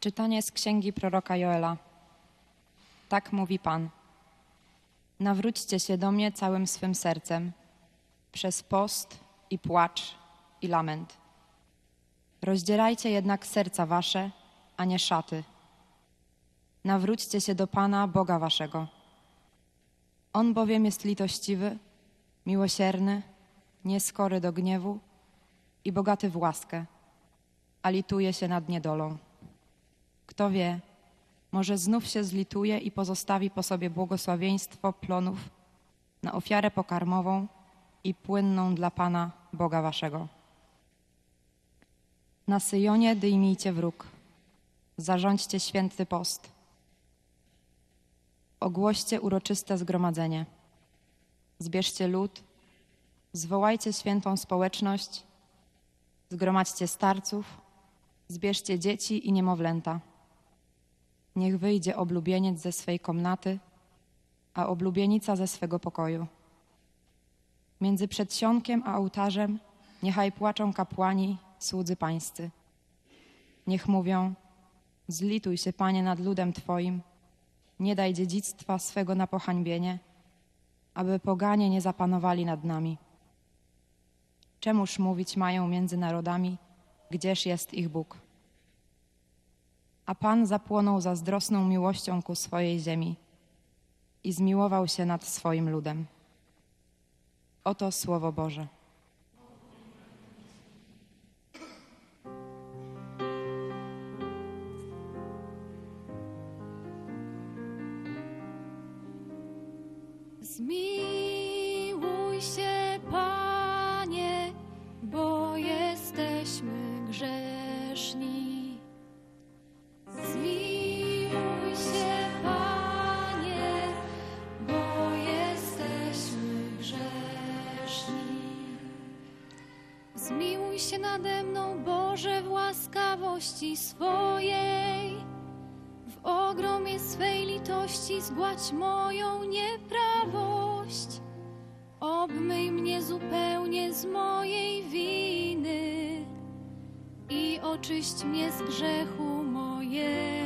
Czytanie z księgi proroka Joela. Tak mówi Pan. Nawróćcie się do mnie całym swym sercem, przez post i płacz i lament. Rozdzierajcie jednak serca wasze, a nie szaty. Nawróćcie się do Pana, Boga waszego. On bowiem jest litościwy, miłosierny, nieskory do gniewu i bogaty w łaskę, a lituje się nad niedolą. Kto wie, może znów się zlituje i pozostawi po sobie błogosławieństwo plonów na ofiarę pokarmową i płynną dla Pana Boga Waszego. Na Syjonie dyjmijcie wróg, zarządźcie święty post, ogłoście uroczyste zgromadzenie, zbierzcie lud, zwołajcie świętą społeczność, zgromadźcie starców, zbierzcie dzieci i niemowlęta. Niech wyjdzie oblubieniec ze swej komnaty, a oblubienica ze swego pokoju. Między przedsionkiem a ołtarzem niechaj płaczą kapłani, słudzy pańscy. Niech mówią, zlituj się, Panie, nad ludem Twoim, nie daj dziedzictwa swego na pohańbienie, aby poganie nie zapanowali nad nami. Czemuż mówić mają między narodami, gdzież jest ich Bóg? A Pan zapłonął zazdrosną miłością ku swojej ziemi i zmiłował się nad swoim ludem. Oto Słowo Boże. Się nade mną, Boże, w łaskawości swojej. W ogromie swej litości zgładź moją nieprawość. Obmyj mnie zupełnie z mojej winy i oczyść mnie z grzechu mojego.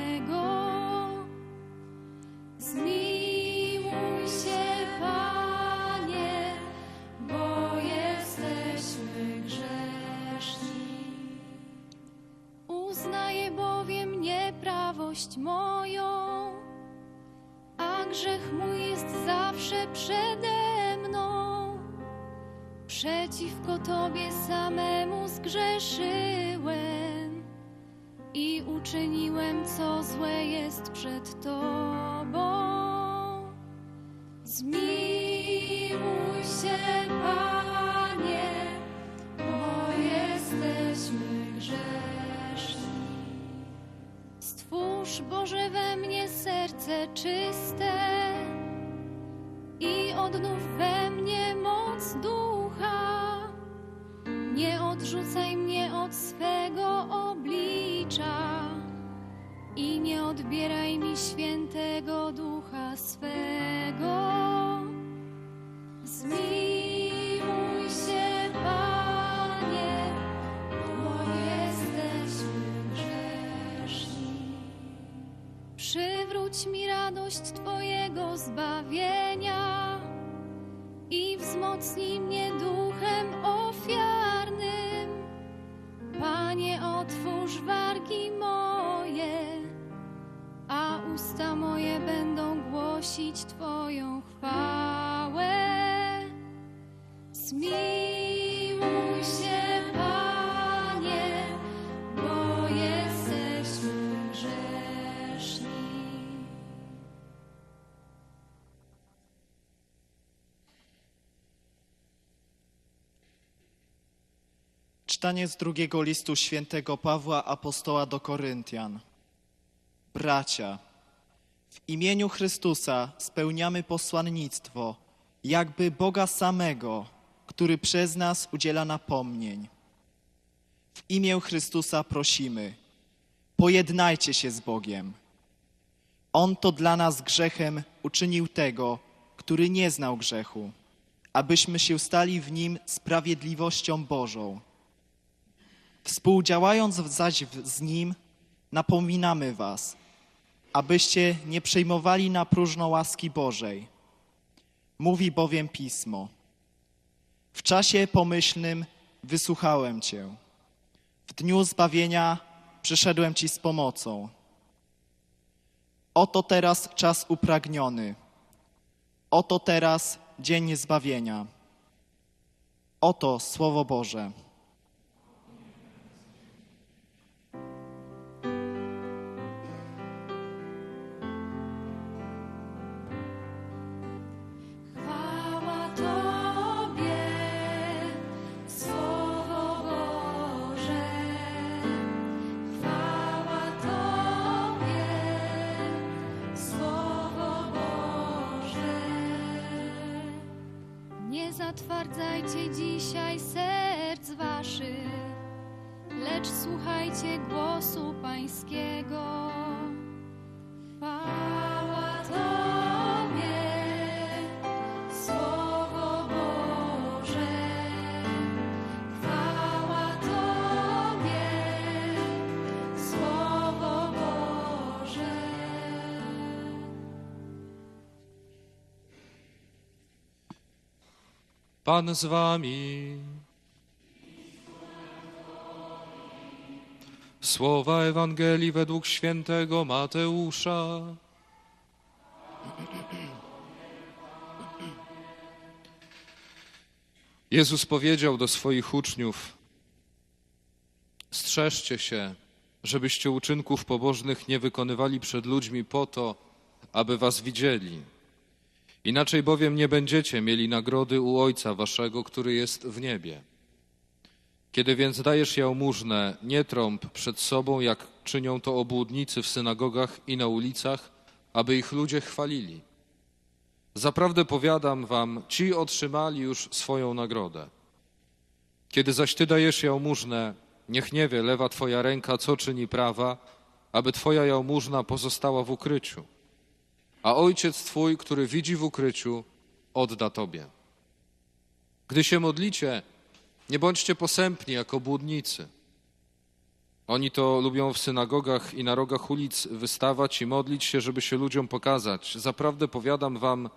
Nieprawość moją, a grzech mój jest zawsze przede mną. Przeciwko Tobie samemu zgrzeszyłem i uczyniłem, co złe jest przed Tobą. Zmiłuj się, Panie, Stwórz Boże we mnie serce czyste i odnów we mnie moc ducha. Nie odrzucaj mnie od swego oblicza i nie odbieraj mi świętego ducha. Twojego zbawienia i wzmocnij mnie duchem ofiarnym. Panie, otwórz wargi moje, a usta moje będą głosić Twoją chwałę. Zmiłuj Czytanie z drugiego listu świętego Pawła Apostoła do Koryntian. Bracia, w imieniu Chrystusa spełniamy posłannictwo, jakby Boga samego, który przez nas udziela napomnień. W imię Chrystusa prosimy, pojednajcie się z Bogiem. On to dla nas grzechem uczynił tego, który nie znał grzechu, abyśmy się stali w nim sprawiedliwością Bożą. Współdziałając zaś z nim, napominamy was, abyście nie przejmowali na próżno łaski Bożej. Mówi bowiem Pismo. W czasie pomyślnym wysłuchałem Cię. W dniu zbawienia przyszedłem Ci z pomocą. Oto teraz czas upragniony. Oto teraz dzień zbawienia. Oto Słowo Boże. Zatwardzajcie dzisiaj serc waszych, lecz słuchajcie głosu Pańskiego. Pan z wami. Słowa Ewangelii według świętego Mateusza. Jezus powiedział do swoich uczniów: Strzeżcie się, żebyście uczynków pobożnych nie wykonywali przed ludźmi po to, aby was widzieli. Inaczej bowiem nie będziecie mieli nagrody u Ojca Waszego, który jest w niebie. Kiedy więc dajesz jałmużnę, nie trąb przed sobą, jak czynią to obłudnicy w synagogach i na ulicach, aby ich ludzie chwalili. Zaprawdę powiadam wam, ci otrzymali już swoją nagrodę. Kiedy zaś ty dajesz jałmużnę, niech nie wie lewa twoja ręka, co czyni prawa, aby twoja jałmużna pozostała w ukryciu a ojciec twój, który widzi w ukryciu, odda tobie. Gdy się modlicie, nie bądźcie posępni jako błudnicy. Oni to lubią w synagogach i na rogach ulic wystawać i modlić się, żeby się ludziom pokazać. Zaprawdę powiadam wam,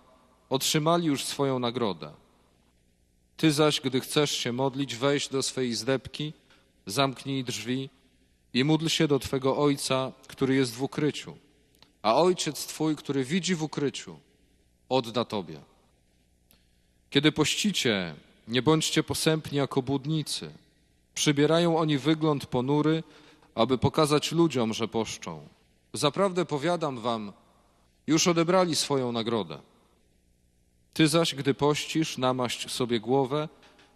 otrzymali już swoją nagrodę. Ty zaś, gdy chcesz się modlić, wejdź do swej zdebki, zamknij drzwi i módl się do Twego Ojca, który jest w ukryciu a ojciec twój, który widzi w ukryciu, odda tobie. Kiedy pościcie, nie bądźcie posępni jako budnicy. Przybierają oni wygląd ponury, aby pokazać ludziom, że poszczą. Zaprawdę powiadam wam, już odebrali swoją nagrodę. Ty zaś, gdy pościsz, namaść sobie głowę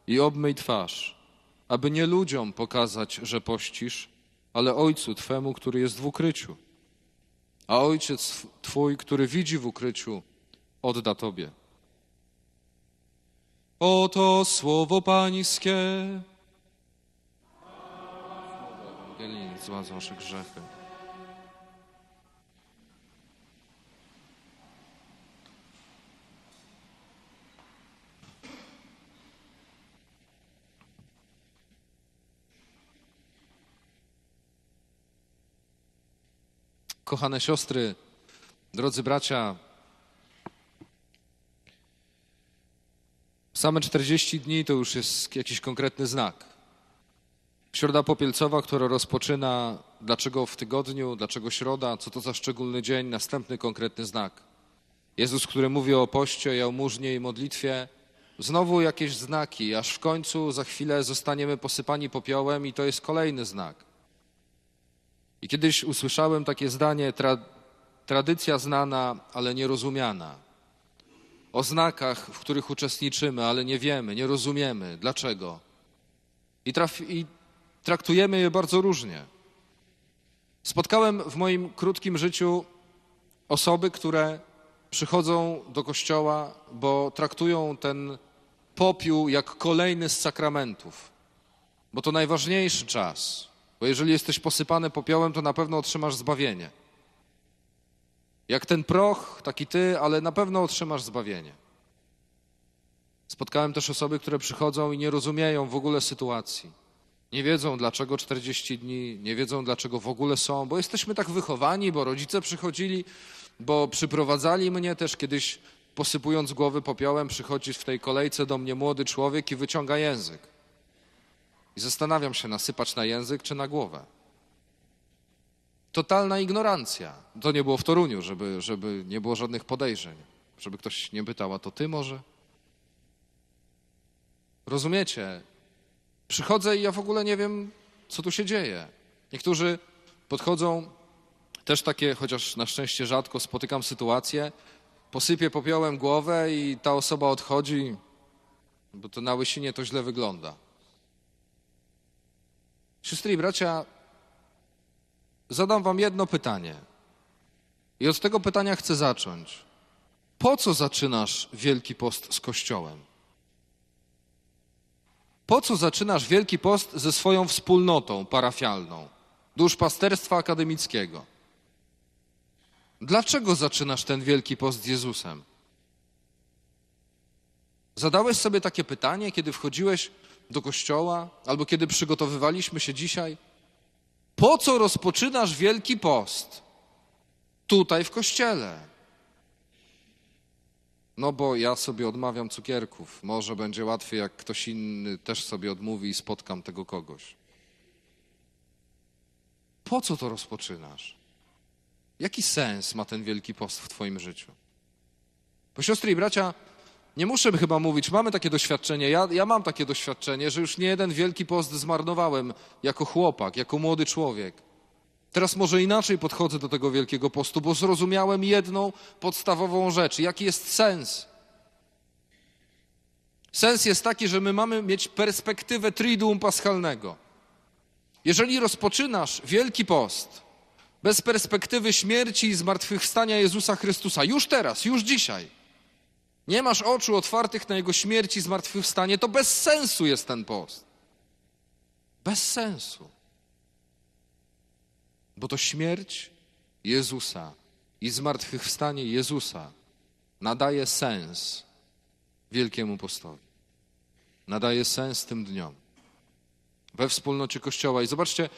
i obmyj twarz, aby nie ludziom pokazać, że pościsz, ale Ojcu Twemu, który jest w ukryciu a ojciec Twój, który widzi w ukryciu, odda Tobie. Oto słowo Pańskie. Zła wasze grzechy. Kochane siostry, drodzy bracia, same 40 dni to już jest jakiś konkretny znak. Środa Popielcowa, która rozpoczyna, dlaczego w tygodniu, dlaczego środa, co to za szczególny dzień, następny konkretny znak. Jezus, który mówi o poście, jałmużnie i modlitwie, znowu jakieś znaki, aż w końcu za chwilę zostaniemy posypani popiołem i to jest kolejny znak. I kiedyś usłyszałem takie zdanie, tra, tradycja znana, ale nierozumiana. O znakach, w których uczestniczymy, ale nie wiemy, nie rozumiemy dlaczego. I, traf, I traktujemy je bardzo różnie. Spotkałem w moim krótkim życiu osoby, które przychodzą do kościoła, bo traktują ten popiół jak kolejny z sakramentów, bo to najważniejszy czas. Bo jeżeli jesteś posypany popiołem, to na pewno otrzymasz zbawienie. Jak ten proch, taki ty, ale na pewno otrzymasz zbawienie. Spotkałem też osoby, które przychodzą i nie rozumieją w ogóle sytuacji. Nie wiedzą, dlaczego 40 dni, nie wiedzą, dlaczego w ogóle są, bo jesteśmy tak wychowani, bo rodzice przychodzili, bo przyprowadzali mnie też kiedyś, posypując głowy popiołem, przychodzi w tej kolejce do mnie młody człowiek i wyciąga język. I zastanawiam się, nasypać na język czy na głowę. Totalna ignorancja. To nie było w Toruniu, żeby, żeby nie było żadnych podejrzeń. Żeby ktoś nie pytał, a to ty może? Rozumiecie? Przychodzę i ja w ogóle nie wiem, co tu się dzieje. Niektórzy podchodzą, też takie, chociaż na szczęście rzadko spotykam sytuacje, posypię popiołem głowę i ta osoba odchodzi, bo to na łysinie to źle wygląda. Siostry i bracia, zadam wam jedno pytanie. I od tego pytania chcę zacząć. Po co zaczynasz Wielki Post z Kościołem? Po co zaczynasz Wielki Post ze swoją wspólnotą parafialną, duszpasterstwa akademickiego? Dlaczego zaczynasz ten Wielki Post z Jezusem? Zadałeś sobie takie pytanie, kiedy wchodziłeś do kościoła, albo kiedy przygotowywaliśmy się dzisiaj? Po co rozpoczynasz Wielki Post? Tutaj w kościele. No bo ja sobie odmawiam cukierków. Może będzie łatwiej, jak ktoś inny też sobie odmówi i spotkam tego kogoś. Po co to rozpoczynasz? Jaki sens ma ten wielki post w Twoim życiu? Bo siostry i bracia, nie muszę chyba mówić, mamy takie doświadczenie, ja, ja mam takie doświadczenie, że już nie jeden wielki post zmarnowałem jako chłopak, jako młody człowiek. Teraz może inaczej podchodzę do tego wielkiego postu, bo zrozumiałem jedną podstawową rzecz. Jaki jest sens? Sens jest taki, że my mamy mieć perspektywę triduum paschalnego. Jeżeli rozpoczynasz wielki post bez perspektywy śmierci i zmartwychwstania Jezusa Chrystusa, już teraz, już dzisiaj, nie masz oczu otwartych na Jego śmierć i zmartwychwstanie, to bez sensu jest ten post. Bez sensu. Bo to śmierć Jezusa i zmartwychwstanie Jezusa nadaje sens Wielkiemu Postowi. Nadaje sens tym dniom we wspólnocie Kościoła. I zobaczcie,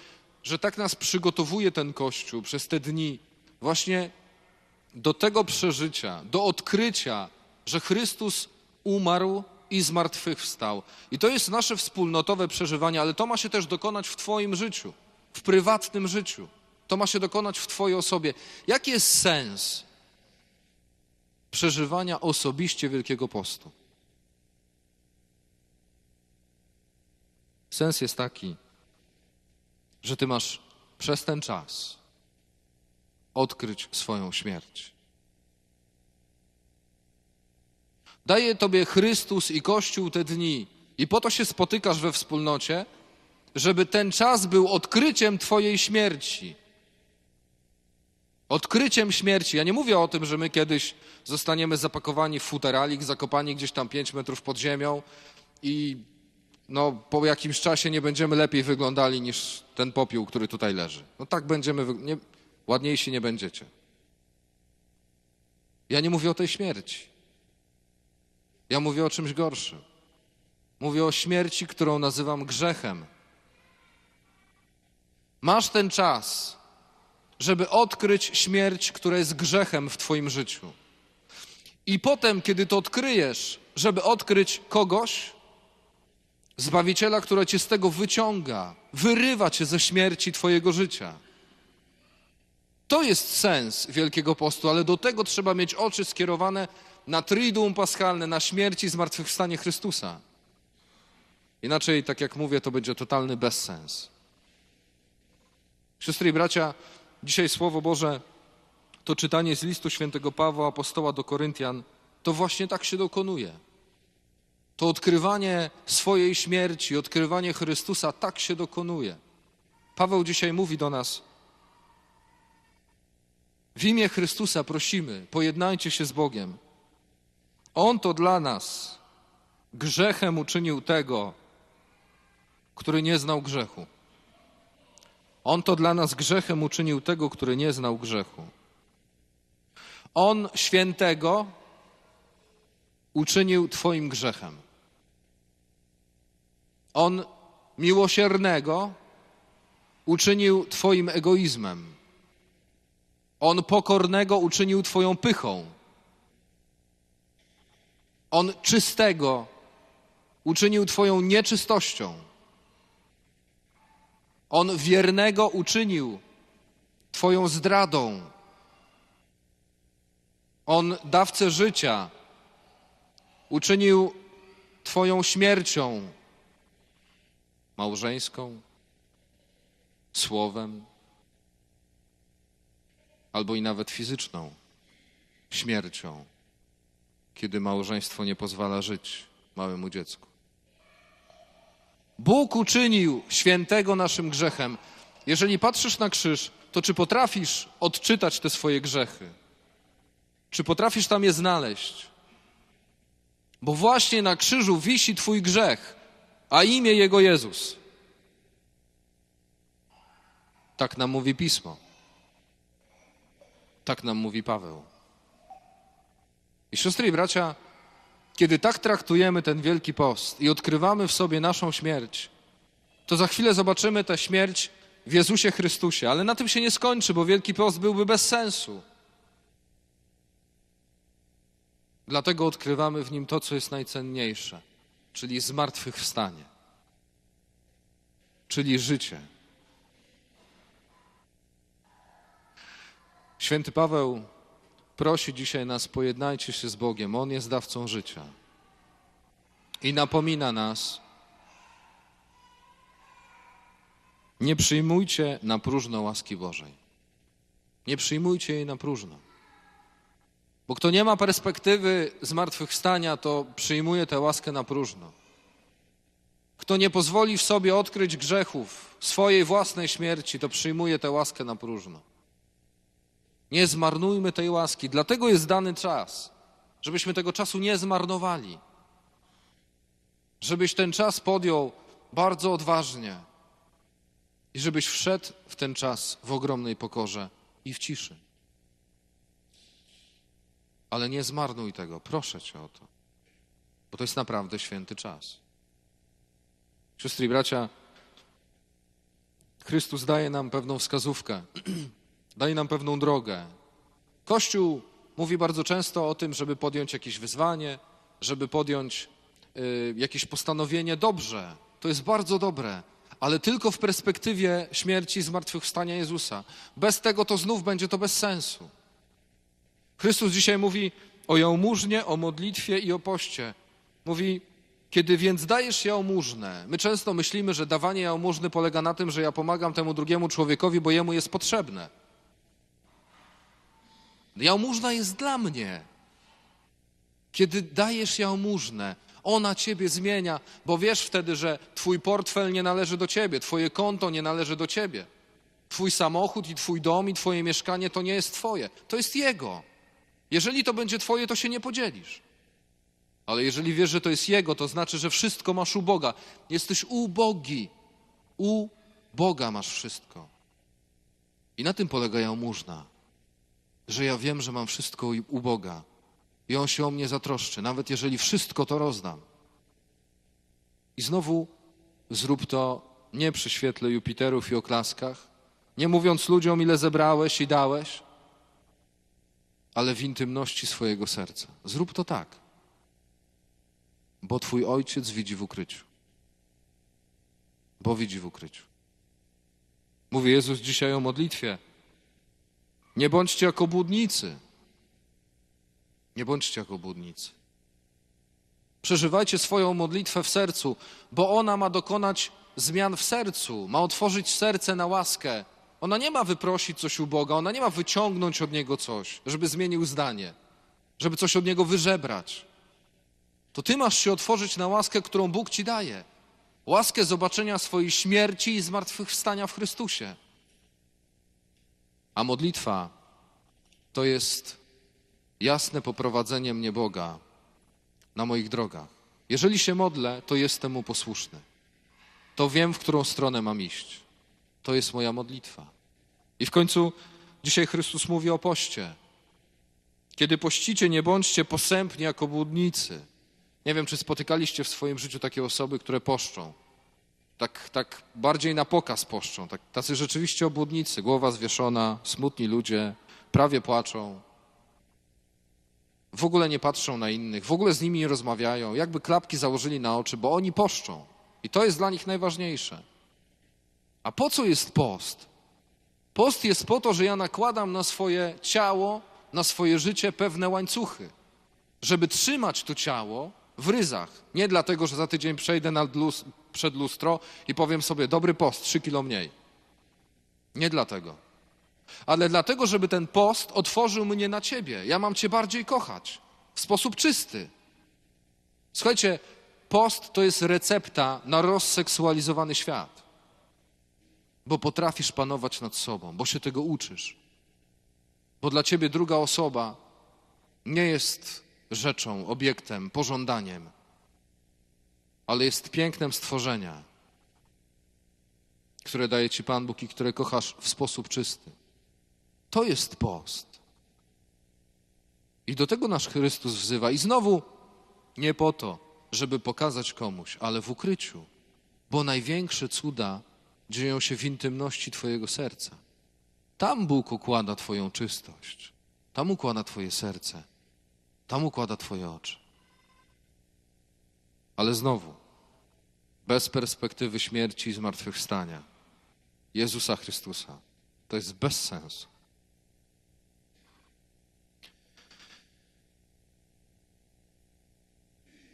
że tak nas przygotowuje ten Kościół przez te dni właśnie do tego przeżycia, do odkrycia, że Chrystus umarł i zmartwychwstał. I to jest nasze wspólnotowe przeżywanie, ale to ma się też dokonać w Twoim życiu, w prywatnym życiu. To ma się dokonać w Twojej osobie. Jaki jest sens przeżywania osobiście Wielkiego Postu? Sens jest taki, że Ty masz przez ten czas odkryć swoją śmierć. Daje Tobie Chrystus i Kościół te dni, i po to się spotykasz we wspólnocie, żeby ten czas był odkryciem Twojej śmierci. Odkryciem śmierci. Ja nie mówię o tym, że my kiedyś zostaniemy zapakowani w futeralik, zakopani gdzieś tam 5 metrów pod ziemią i no, po jakimś czasie nie będziemy lepiej wyglądali niż ten popiół, który tutaj leży. No tak będziemy, nie, ładniejsi nie będziecie. Ja nie mówię o tej śmierci. Ja mówię o czymś gorszym. Mówię o śmierci, którą nazywam grzechem. Masz ten czas, żeby odkryć śmierć, która jest grzechem w Twoim życiu. I potem, kiedy to odkryjesz, żeby odkryć kogoś, Zbawiciela, który Cię z tego wyciąga, wyrywa Cię ze śmierci Twojego życia. To jest sens Wielkiego Postu, ale do tego trzeba mieć oczy skierowane na triduum paschalne, na śmierć i zmartwychwstanie Chrystusa. Inaczej, tak jak mówię, to będzie totalny bezsens. Siostry i bracia, dzisiaj Słowo Boże, to czytanie z listu świętego Pawła, apostoła do Koryntian, to właśnie tak się dokonuje. To odkrywanie swojej śmierci, odkrywanie Chrystusa tak się dokonuje. Paweł dzisiaj mówi do nas: W imię Chrystusa prosimy, pojednajcie się z Bogiem. On to dla nas grzechem uczynił tego, który nie znał grzechu. On to dla nas grzechem uczynił tego, który nie znał grzechu. On świętego uczynił Twoim grzechem. On miłosiernego uczynił Twoim egoizmem. On pokornego uczynił Twoją pychą. On czystego uczynił Twoją nieczystością. On wiernego uczynił Twoją zdradą. On dawcę życia uczynił Twoją śmiercią małżeńską, słowem, albo i nawet fizyczną śmiercią, kiedy małżeństwo nie pozwala żyć małemu dziecku. Bóg uczynił świętego naszym grzechem. Jeżeli patrzysz na krzyż, to czy potrafisz odczytać te swoje grzechy? Czy potrafisz tam je znaleźć? Bo właśnie na krzyżu wisi Twój grzech, a imię Jego Jezus. Tak nam mówi Pismo. Tak nam mówi Paweł. I siostry i bracia, kiedy tak traktujemy ten wielki post i odkrywamy w sobie naszą śmierć, to za chwilę zobaczymy tę śmierć w Jezusie Chrystusie. Ale na tym się nie skończy, bo wielki post byłby bez sensu. Dlatego odkrywamy w nim to, co jest najcenniejsze, czyli zmartwychwstanie, czyli życie. Święty Paweł prosi dzisiaj nas, pojednajcie się z Bogiem. On jest dawcą życia. I napomina nas, nie przyjmujcie na próżno łaski Bożej. Nie przyjmujcie jej na próżno. Bo kto nie ma perspektywy zmartwychwstania, to przyjmuje tę łaskę na próżno. Kto nie pozwoli w sobie odkryć grzechów swojej własnej śmierci, to przyjmuje tę łaskę na próżno. Nie zmarnujmy tej łaski. Dlatego jest dany czas, żebyśmy tego czasu nie zmarnowali. Żebyś ten czas podjął bardzo odważnie i żebyś wszedł w ten czas w ogromnej pokorze i w ciszy. Ale nie zmarnuj tego, proszę cię o to, bo to jest naprawdę święty czas. Siostry i bracia, Chrystus daje nam pewną wskazówkę. daje nam pewną drogę. Kościół mówi bardzo często o tym, żeby podjąć jakieś wyzwanie, żeby podjąć y, jakieś postanowienie. Dobrze, to jest bardzo dobre, ale tylko w perspektywie śmierci i zmartwychwstania Jezusa. Bez tego to znów będzie to bez sensu. Chrystus dzisiaj mówi o jałmużnie, o modlitwie i o poście. Mówi, kiedy więc dajesz jałmużnę, my często myślimy, że dawanie jałmużny polega na tym, że ja pomagam temu drugiemu człowiekowi, bo jemu jest potrzebne. Jałmużna jest dla mnie. Kiedy dajesz jałmużnę, ona ciebie zmienia, bo wiesz wtedy, że twój portfel nie należy do ciebie, twoje konto nie należy do ciebie. Twój samochód i twój dom i twoje mieszkanie to nie jest twoje, to jest jego. Jeżeli to będzie twoje, to się nie podzielisz. Ale jeżeli wiesz, że to jest jego, to znaczy, że wszystko masz u Boga. Jesteś ubogi. U Boga masz wszystko. I na tym polega jałmużna że ja wiem, że mam wszystko u Boga i On się o mnie zatroszczy, nawet jeżeli wszystko to rozdam. I znowu zrób to nie przy świetle Jupiterów i oklaskach, nie mówiąc ludziom, ile zebrałeś i dałeś, ale w intymności swojego serca. Zrób to tak, bo Twój ojciec widzi w ukryciu. Bo widzi w ukryciu. Mówi Jezus dzisiaj o modlitwie. Nie bądźcie jako błudnicy. Nie bądźcie jako błudnicy. Przeżywajcie swoją modlitwę w sercu, bo ona ma dokonać zmian w sercu, ma otworzyć serce na łaskę. Ona nie ma wyprosić coś u Boga, ona nie ma wyciągnąć od Niego coś, żeby zmienił zdanie, żeby coś od Niego wyżebrać. To Ty masz się otworzyć na łaskę, którą Bóg Ci daje. Łaskę zobaczenia swojej śmierci i zmartwychwstania w Chrystusie. A modlitwa to jest jasne poprowadzenie mnie Boga na moich drogach. Jeżeli się modlę, to jestem mu posłuszny. To wiem, w którą stronę mam iść. To jest moja modlitwa. I w końcu dzisiaj Chrystus mówi o poście. Kiedy pościcie, nie bądźcie posępni jako błudnicy. Nie wiem, czy spotykaliście w swoim życiu takie osoby, które poszczą. Tak, tak bardziej na pokaz poszczą. Tak, tacy rzeczywiście obłudnicy, głowa zwieszona, smutni ludzie, prawie płaczą. W ogóle nie patrzą na innych, w ogóle z nimi nie rozmawiają, jakby klapki założyli na oczy, bo oni poszczą. I to jest dla nich najważniejsze. A po co jest post? Post jest po to, że ja nakładam na swoje ciało, na swoje życie pewne łańcuchy, żeby trzymać to ciało w ryzach. Nie dlatego, że za tydzień przejdę lus- przed lustro i powiem sobie, dobry post, trzy kilo mniej. Nie dlatego. Ale dlatego, żeby ten post otworzył mnie na ciebie. Ja mam cię bardziej kochać w sposób czysty. Słuchajcie, post to jest recepta na rozseksualizowany świat bo potrafisz panować nad sobą, bo się tego uczysz. Bo dla ciebie druga osoba nie jest rzeczą, obiektem, pożądaniem, ale jest pięknem stworzenia, które daje ci Pan Bóg i które kochasz w sposób czysty. To jest post. I do tego nasz Chrystus wzywa. I znowu nie po to, żeby pokazać komuś, ale w ukryciu, bo największe cuda dzieją się w intymności Twojego serca. Tam Bóg układa Twoją czystość, tam układa Twoje serce, tam układa Twoje oczy. Ale znowu, bez perspektywy śmierci i zmartwychwstania Jezusa Chrystusa, to jest bez sensu.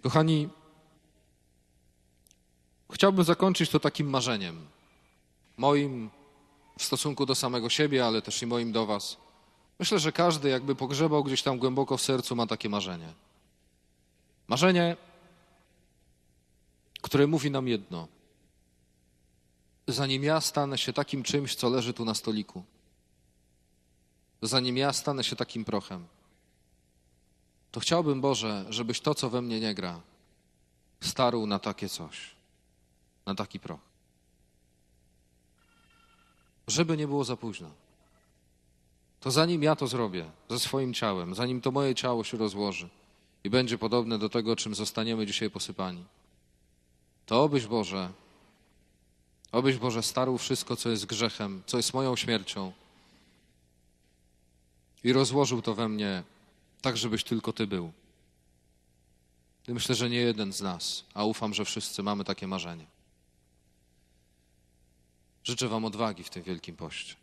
Kochani, chciałbym zakończyć to takim marzeniem moim w stosunku do samego siebie, ale też i moim do Was. Myślę, że każdy, jakby pogrzebał gdzieś tam głęboko w sercu, ma takie marzenie. Marzenie, które mówi nam jedno. Zanim ja stanę się takim czymś, co leży tu na stoliku, zanim ja stanę się takim prochem, to chciałbym, Boże, żebyś to, co we mnie nie gra, starł na takie coś, na taki proch żeby nie było za późno. To zanim ja to zrobię ze swoim ciałem, zanim to moje ciało się rozłoży i będzie podobne do tego, czym zostaniemy dzisiaj posypani, to obyś Boże, obyś Boże starł wszystko, co jest grzechem, co jest moją śmiercią i rozłożył to we mnie tak, żebyś tylko Ty był. I myślę, że nie jeden z nas, a ufam, że wszyscy mamy takie marzenie. Życzę Wam odwagi w tym wielkim poście.